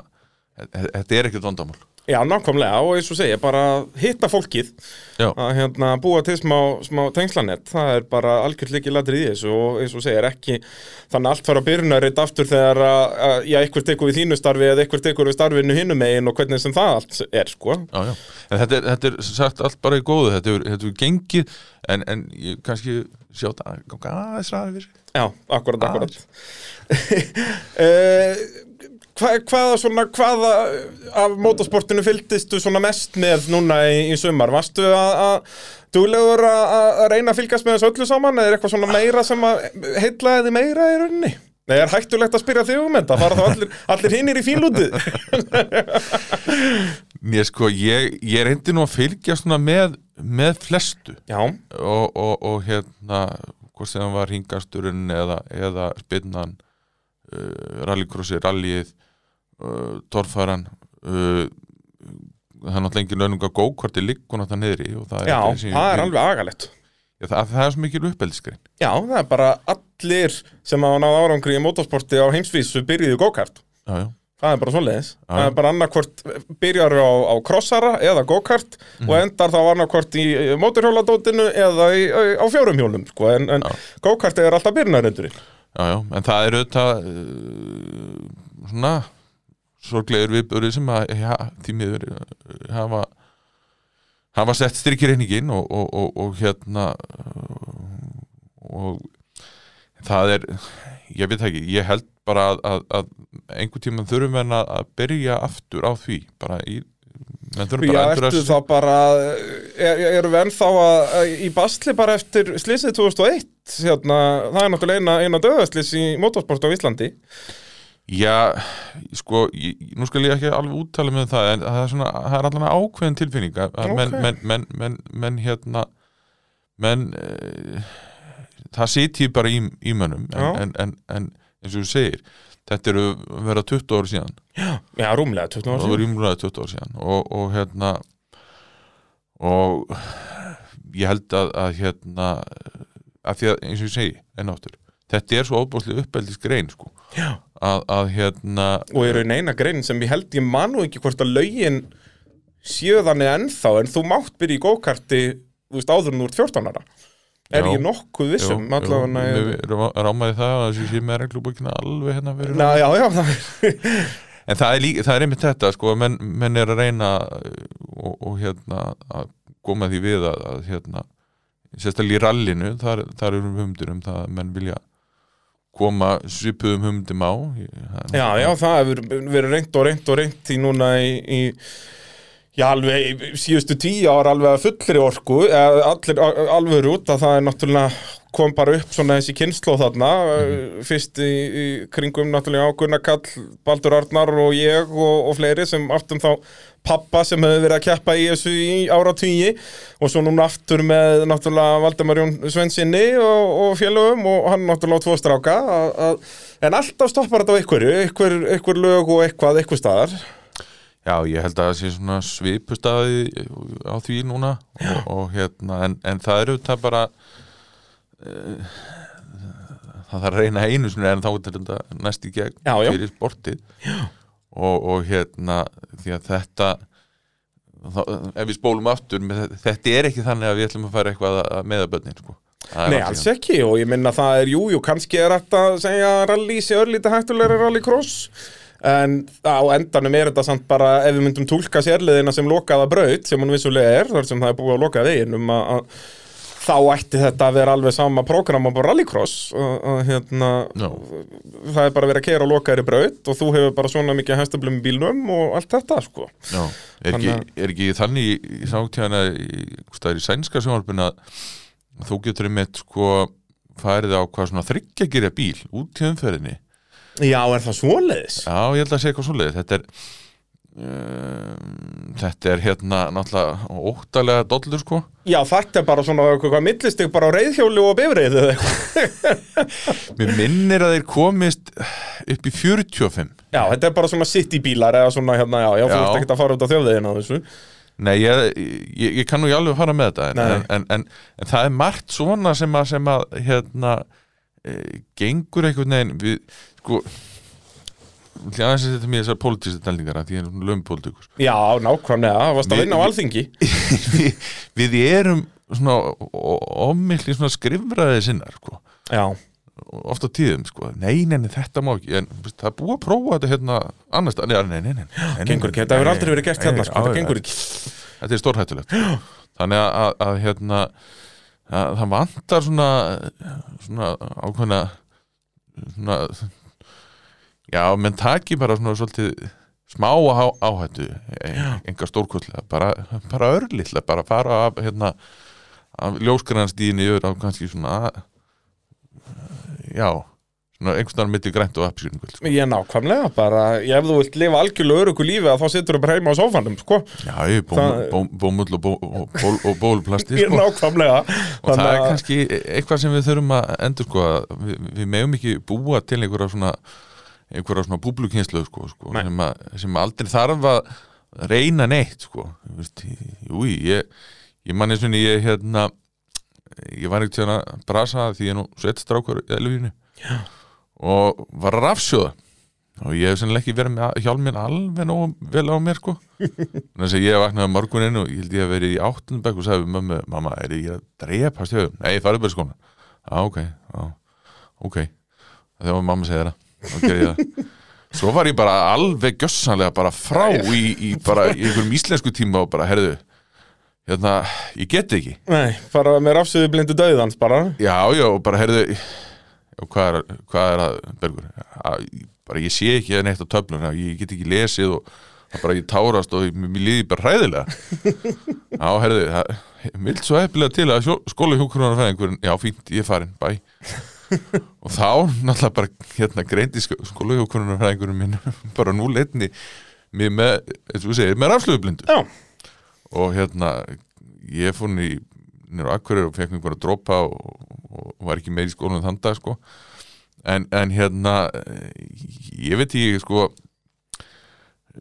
þetta er ekkert vandamál já, nákvæmlega og eins og segja, bara hitta fólkið Já. að hérna, búa til smá, smá tengslanett, það er bara algjörð líki ladrið í þessu og eins og segja, er ekki þannig allt fara að byrna reitt aftur þegar að, að já, eitthvað tekur við þínu starfi eða eitthvað tekur við starfinu hinum megin og hvernig sem það allt er, sko já, já. En þetta er, þetta er sagt allt bara í góðu þetta er, þetta er gengið en, en ég kannski sjá þetta ganga aðeins ræði fyrir. Já, akkurat, akkurat [laughs] hva, Hvaða svona, hvaða af motorsportinu fylgdistu svona mest með núna í, í sumar? Varstu að, að duglegur að reyna að fylgjast með þessu öllu saman eða er eitthvað svona meira sem að heitlaði þið meira í rauninni? Nei, er hættulegt að spyrja þig um þetta? Fara þá allir, allir hinnir í fínlútið? [laughs] Mér sko, ég, ég reyndi nú að fylgja svona með, með flestu Já, og, og, og hérna hvort sem það var hingasturinn eða, eða spinnan uh, rallycrossi, rallyið uh, torfaran uh, það er náttúrulega engin laununga gókvarti liggur náttúrulega niðri og það er, já, það er alveg agalegt Já, það, það er svo mikil uppeldisgrein Já, það er bara allir sem hafa náð árangri í motorsporti á heimsvísu byrjuðu Já, já, Það er bara svoleiðis. Já. Það er bara annarkvort byrjar á, á krossara eða go-kart Mhm. og endar þá annarkvort í móturhjóladótinu eða í, á fjórum hjólum, sko. En, en Já. go-kart er alltaf byrjunarendurinn. já, já, en það er auðvitað uh, svona sorglegur viðbörið sem að ja, því miður uh, hafa hafa sett styrkir einingin og, og, og, og hérna og það er ég veit ekki, ég held bara að, að, að einhver tíma þurfum við að, að byrja aftur á því bara í Já, endurast- þá bara, er, erum við ennþá að, að, í basli bara eftir slísið 2001, hérna, það er náttúrulega eina, eina döðaslís í motorsport á Íslandi. Já, sko, ég, nú skal ég ekki alveg úttala með það en það er svona, það er allan ákveðin tilfinning að að menn, menn, menn, menn, menn hérna menn e, það sitji bara í, í mönnum en, Já. en, en, en eins og þú segir þetta eru vera 20 ára síðan. Já, rúmlega 20 og ára það var síðan. rýmlega 20 ára síðan. Og, og hérna og ég held að, að hérna að því að eins og ég segi enn áttur þetta er svo óbúslega uppeldis grein sko. Já. Að, að hérna Og ég raun eina grein sem ég held ég manu ekki hvort að lögin sjöðan er ennþá en þú mátt byrja í gókarti þú veist áður ert 14 ára. Er Já. ég nokkuð vissum allavega við rámaði það að þessi sé með reglubókina alveg hérna fyrir Na, já, já, það er [laughs] en það er, líka, það er einmitt þetta sko, menn, menn er að reyna uh, og, og hérna að koma því við að, að hérna sérstaklega í rallinu, þar, þar eru humdur um það að menn vilja koma svipuðum humdum á. Já, já, það hefur verið reynd og reynd og reynd í núna í, í já, alveg síðustu tíu ára alveg að fullri orku allir alveg út að það er náttúrulega kom bara upp svona þessi kynnslóð þarna Mhm. fyrst í, í kringum náttúrulega Gunnar Kall, Baldur Arnar og ég og, og fleiri sem áttum þá pappa sem hefur verið að keppa í þessu í ára og svo núna aftur með náttúrulega Valdemar Jón Svensinni og, og félögum og hann náttúrulega á tvo stráka að, að, en alltaf stoppar þetta á einhverju, einhver, einhver lög og eitthvað, eitthvað staðar Já, ég held að það sé svona svipustaði á því núna og, og hérna, en, en það eru það bara það þarf að reyna einu sinni en þá er þetta næst í gegn Já, já. fyrir sportið og, og hérna því að þetta þá, ef við spólum aftur með, þetta- er ekki þannig að við ætlum að fara eitthvað að- að meða börnin sko. Nei, alls alls ekki. og ég minna það er, jú, jú, kannski er þetta að segja rally sé örlítið hættulegri rallycross en á endanum er þetta samt bara ef við myndum túlka sérliðina sem lokaða braut sem hún vissulega er, þar sem það er búið að loka veginum að, að þá ætti þetta að vera alveg sama prógram á rallycross að, að hérna Já. það er bara verið að keira og lokaðri braut og þú hefur bara svona mikið hæstablum í bílnum og allt þetta sko Já, er ekki, er ekki þannig í, í sátíðana í, í, í sænska sjónvarpinu að þú getur einmitt sko farið á hvað svona þryggja gera bíl út í umferðinni Já, er það svoleiðis? Já, ég held að segja eitthvað svoleiðis þetta er um, þetta er hérna náttúrulega óttalega dollur sko. Já, þetta er bara svona eitthvað millistig bara á reyðhjóli og bifrið [laughs] Mér minnir að þeir komist upp í 45 Já, þetta er bara svona city bílar eða svona hérna, já, já, þú Já. ert ekkert að fara út á þjóðvegina þessu. Nei, ég, ég, ég kann nú ekki alveg fara með þetta en, en, en, en það er margt svona sem að, sem að hérna, e, gengur einhvern veginn við, sko hljóða þess að þetta mér þessar pólitíska dælningar að því er svona lömpolítikus Já, nákvæmlega, það varst að vinna á alþingi? [laughs] við, við erum svona ómikli svona skrifræði sinnar sko. Já, ofta tíðum, sko, nei, nei, nei, þetta má ekki en það er búið að prófa þetta hérna annars, nei, nei, nei, nei, gengur ekki, þetta hefur aldrei verið gert hérna, sko, þetta gengur ekki. Þetta er stórhættulegt. Þannig að, að hérna að, það vantar svona svona ákveðna svona já, menn taki bara svona svolítið smá áhættu e- enga stórkullega, bara, bara örlítlega, bara fara af hérna af ljósgrannstíðinni yfir á kannski svona já, svona einhvern veginn mitt í grænt og appsýringul sko. Ég nákvæmlega, bara, ég ef þú vilt lifa algjörlega örugu lífi að þá situr þú bara heima á sófanum, sko já, ég, bómull og, bó, og, ból, og bólplasti Ég sko. nákvæmlega og það er kannski eitthvað sem við þurfum að endur sko við, við megum ekki búa til einhverja svona einhverja svona búblukynslu sko, sko, sem, sem aldrei þarf að reyna neitt sko. Þú veist, jú, ég, ég manni svona ég hérna ég var ekkert hérna að brasa því ég er nú svett strákur í elvínu og var að rafsjóða. Og ég hef sennilega ekki verið með hjálminn alveg nógu vel á mér sko. [laughs] Þess að ég vaknaði á morguninn og ég held ég að verið í áttundabæk og sagði mömmu, mamma, er ég að drepa stjöfum? Nei, ég farið bara skóna Já, ok, já, ok. Þegar mamma segir það, ég það Svo var ég bara alveg gjössanlega bara frá í, í bara í einhverjum íslensku tíma og bara, herðu hérna, ég get ekki. Nei, bara með rafsöðu blindu döðans bara. Já, já, og bara heyrðu já, hvað, er, hvað er að, Bergur? Að, bara ég sé ekki neitt á töflun ég get ekki lesið og það bara ég tárast og mér líði bara hræðilega. Já, heyrðu það vilt svo hefnilega til að skóla hjókurunar fæðingurinn, já, fínt, ég er farin, bæ og þá náttúrulega bara hérna greindi skóla hjókurunar fæðingurinn minn [laughs] bara nú leitni mér með, eins og við segir, með rafslöfublindu og hérna ég fór í niður á Akkurir og fekk einhverja dropa og, og var ekki meir í skólanum þann dag sko. En, en hérna ég veit ekki sko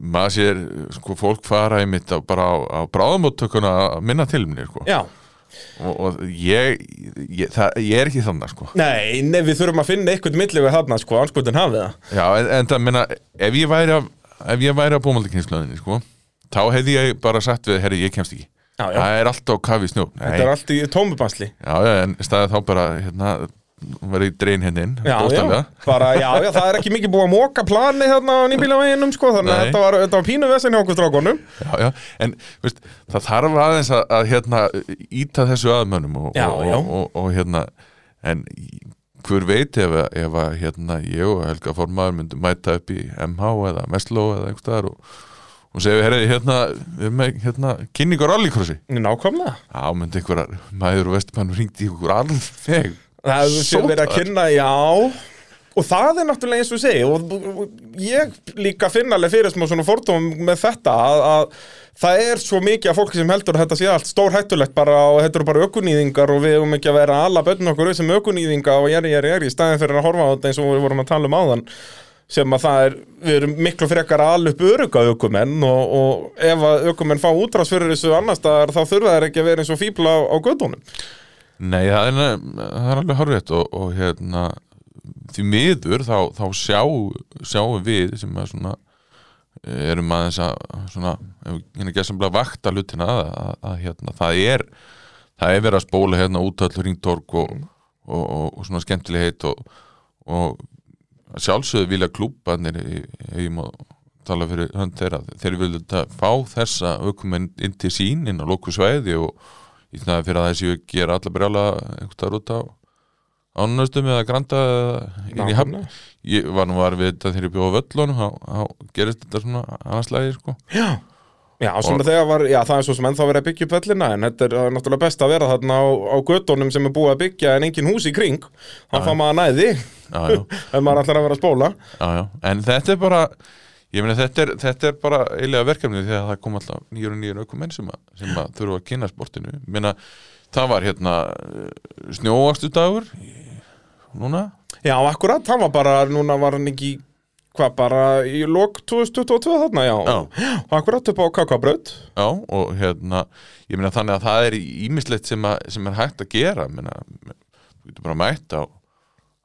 maður sér sko fólk fara í mitt á, bara á, á bráðamóttökuna að minna til minni sko. Já, og, og ég, ég, það, ég er ekki þannig sko. nei, nei, við þurfum að finna eitthvað millegu þarna, sko, anskutin hafið það. Já, en, en það minna ef ég væri að, ef ég væri að bómaldikynnslöðinni sko, þá hefði ég bara sagt við, herri, ég kemst ekki. Já, já. það er alltaf kafi snjó Þetta er allt í tómubansli já, já, en staðið þá bara hérna, verið drein hérna inn Já, já, bara, já, já, það er ekki mikið búið að móka plani hérna á nýbílaveginum, sko, þannig að þetta var, þetta var pínu vesinn hjá okkur strákonum. já, já, en veist, það þarf aðeins að, að hérna, íta þessu aðmönnum og, og. Og, og, hérna en hver veit ef, ef að hérna, ég og Helga Formaður myndum mæta upp í MH eða Mestló eða einhvers staðar og, og segja, herri, hérna, við erum með hérna, kynningar rallycrossi Nákvæmlega. Já, myndi einhverjar maður og vestmann ringdi í ykkur alveg Það er Sótar. verið að kynna, já Og það er náttúrulega eins og ég segi og ég líka finna alveg fyrir smá svona fordóm með þetta að, að það er svo mikið af fólki sem heldur að þetta sé allt stór hættulegt bara og þetta eru bara ökunýðingar og við höfum ekki að vera að alla bönnum okkur sem ökunýðinga og jæri, jæri í staðin fyrir að horfa á þetta eins og við vorum að tala um áðan sem að það er, við erum miklu frekar að upp öruga ökumenn og, og ef að ökumenn fá útrás fyrir þessu annar staðar þá þurfa þær ekki að vera eins og fíbla á, á gödunum Nei, það er, það er alveg horrið og, og hérna því miður þá, þá sjá, sjáum við sem að svona erum aðeins að svona, hérna gesamlega vakta hlutina að, að, að hérna, það er það er verið að spóla hérna út öll ringtorg og, og, og, svona skemmtilegheit og, að sjálfsögðu vilja klúbanir ef ég má tala fyrir hönd þeirra. Þeir vilja fá þessa aukumenn inn til sín inn á lóku sveiði og í þess fyrir að þessi gera alla brjála einhvern þar út á ánustum eða granda eða í hafn Nákvæmlega. ég var nú var við þetta þegar ég bjóða völlunum þá, gerist þetta svona annarslægi sko. Já, já, svona þegar var, já, það er svo sem ennþá verið að byggja upp vellina en þetta er náttúrulega best að vera þarna á, á göttunum sem er búið að byggja en engin hús í kring þá fá maður næði já, já, [laughs] ef maður ætlar að vera að spóla já, já. en þetta er bara ég meina þetta er, þetta er bara eiginlega verkefni því að það kom alltaf nýjur og nýjur aukumenn sem, sem að þurfa að kynna sportinu. Ég meina það var hérna snjóastu dagur núna. Já, akkurat, hann var bara, núna var hann ekki hvað bara í lok 2022 þarna, já, Já. akkurat upp á Kakabraut. Já, og hérna, ég meina þannig að það er ímislegt sem, að, sem er hægt að gera meina, þú getur bara mætt á,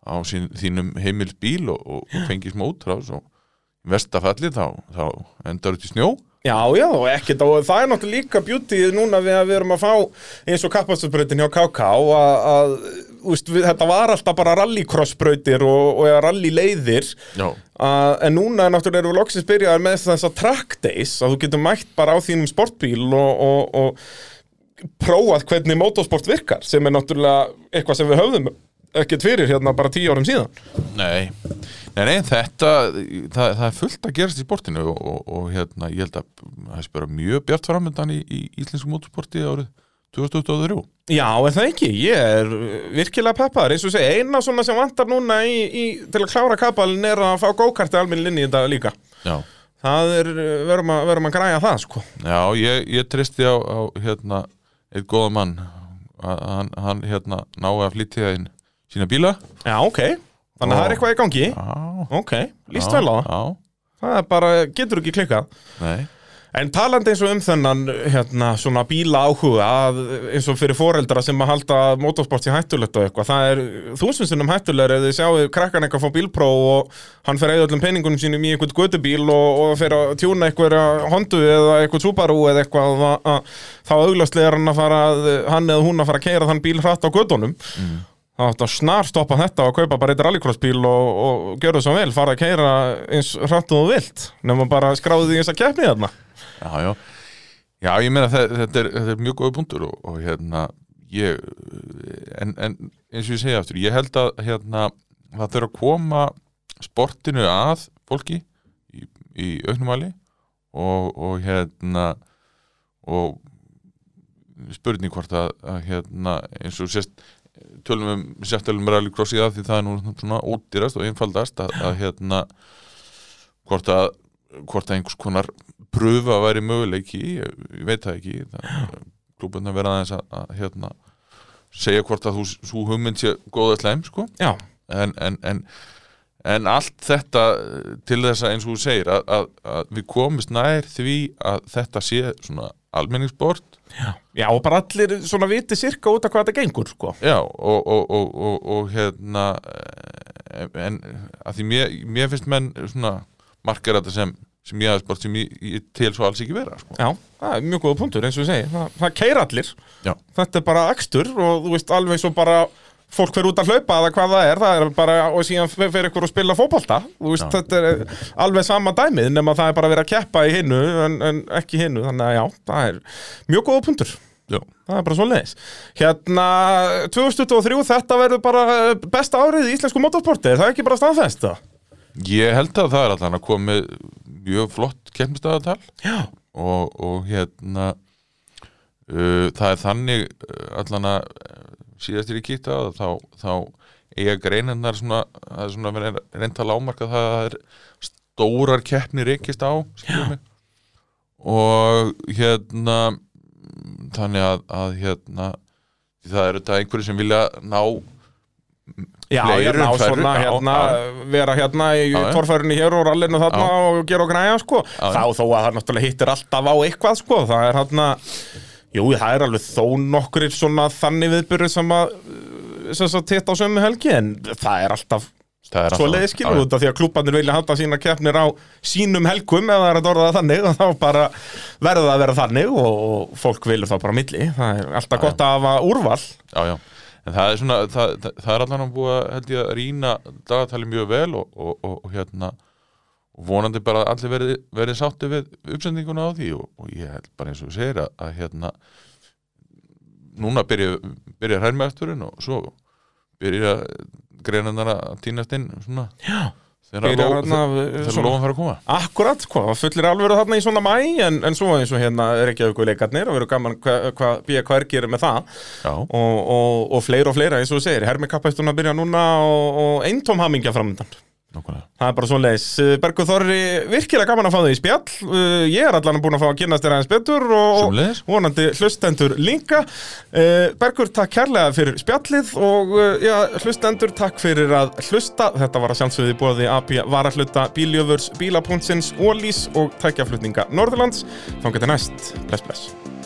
á sín, þínum heimilsbíl og, og, og fengið smá útrás og í verstafalli þá, þá endar út í snjó. Já, já, og það er náttúrulega líka beautyð núna við að við erum að fá eins og kappastusbrautin hjá KK að, að úst, við, þetta var alltaf bara rallycrossbrautir og, og rallyleiðir. En núna náttúrulega erum við loksins byrjaðar með þess að track days að þú getur mætt bara á þínum sportbíl og, og, og prófað hvernig motorsport virkar sem er náttúrulega eitthvað sem við höfðum ekkert fyrir hérna bara tíu árum síðan. Nei. Nei, nei, þetta, það, það er fullt að gerast í sportinu og, og, og hérna, ég held að það er bara mjög bjart framöndan í, í íslensku motorsporti árið 2023 Já, en það ekki, ég er virkilega peppar, eins og segja, eina svona sem vantar núna í, í, til að klára kapalinn er að fá gókarti almenni inn í þetta líka. Já, Það er, verum að, verum að græja það, sko. Já, ég, ég tristi á, á hérna, eitt góða mann. Að hann, hann hérna nái að flytja inn sína bíla. Já, ok, þannig að það er eitthvað í gangi. Já, Ok, líst vel á það. Já, Það er bara, getur ekki klikkað. Nei. En talandi eins og um þennan hérna, svona bíla áhuga að, eins og fyrir foreldra sem að halda motorsport í hættulegt og eitthvað, það er þúsundsinnum hættulegur ef þið sjáu krakkan eitthvað fá bílpró og hann fer að eyða öllum peningunum sínum í eitthvað gödubíl og, og fer að tjúna eitthvað Hondu eða eitthvað Subaru eða eitthvað að, að, þá auglastlega er hann að fara að, hann eða hún að fara að keira þann bíl hratt á gödunum þá ætti að snar stoppa þetta og kaupa bara eitt rallycrossbíl og, og gjöra svo vel, fara að keira eins hratt og vilt nema bara skráði því eins að keppni þarna. Já, já. Já, ég meina þetta, er, þetta er mjög góða punktur og, og hérna ég, en, en eins og ég segja aftur, ég held að hérna, það þurfa að koma sportinu að fólki í, í auknumæli og, og hérna og spurning hvort að, að hérna, eins og sérst tölum um sérstælum rallycross í það því það er nú svona ódýrast og einfaldast að, að hérna hvort að, hvort að einhvers konar pröfa að væri möguleiki ég, ég veit það ekki klúbunna vera aðeins að, að hérna, segja hvort að þú, þú hugmynd sé góða slæm sko. En, en, en, en allt þetta til þess að eins og þú segir að, að, að við komist nær því að þetta sé svona almenningsbort Já, og bara allir svona viti sirka út af hvað þetta gengur, sko. Já, og, og, og, og, og hérna eh, en að því mér, mér finnst menn svona markar þetta sem, sem ég aðeins sem ég, ég til svo alls ekki vera sko. Já, það er mjög góða punktur, eins og ég segi. Það, það keir allir. Já. Þetta er bara akstur og þú veist alveg svo bara fólk fyrir út að hlaupa eða hvað það er, það er bara, og síðan fer ykkur að spila Já. þetta er alveg sama dæmið, nema það er bara verið að keppa í hinnu en, en ekki hinnu, þannig að já, það er mjög góða punktur. Já. Það er bara svo leiðis. Hérna, 2023, þetta verður bara besta árið í íslensku motorsporti, er það ekki bara staðfest? Ég held að það er allan að koma með mjög flott keppnistæðatal Já. og, og hérna uh, það er þannig uh, allan að síðast er ég kýtt að þá, þá eiga greinarnar svona, það er svona að lámarka það að er stórar keppnir rekist á og hérna þannig að, að hérna það eru þetta einhverju sem vilja ná Já, hérna á færri, svona, hérna, já. vera hérna í torfærinu hér og rallinu þarna Já. og gera og græja, sko. Þá þó að það náttúrulega hittir alltaf á eitthvað, sko. Það er hérna, jú, það er alveg þó nokkur svona þannig viðbyrður sem að, sem sagt, hitt á sömu helgi, en það er alltaf það svo leiði skilur út af því að klúbbanir vilja halda sína keppnir á sínum helgum eða það er að orða það þannig og þá bara verður það að vera þannig og, fólk vilur þá bara milli. Það er alltaf Já, gott að hafa úrval. Já, já, en það er svona það, það, það er allan að búa held ég að rýna dagatali mjög vel og, og, og, og hérna vonandi bara að allir verði, verði sátti við uppsendinguna á því og, og ég held bara eins og segir að, að hérna núna byrja, byrja hærmæfturinn og svo byrja greinarnar að týnast inn svona. Já. þegar Byrjar ló- þarna, þegar- þegar svona- lofum fara að koma. Akkurat, sko, það fullir alvöru þarna í svona mæ en, en svo eins og hérna er ekki auðvitað leikarnir og verður gaman hvað hva, býja hvað er gerir með það. Og, og, og fleira og fleira eins og segir, Hermi Kappæstun að byrja núna og, og eintóm hamingja framöndan Það er bara svo leiðis. Bergur Þorri, virkilega gaman að fá þig í spjall. Uh, Ég er allan búin að fá að kynast þér aðeins betur og vonandi hlustendur líka. Uh, Bergur, takk kærlega fyrir spjallið og já, hlustendur, takk fyrir að hlusta. Þetta var að sjálfsögði bóði AB varahluta bíljöfurs, bílapuntsins, ólís og tækjaflutninga Norðurlands. Þá getur næst. Bless, bless.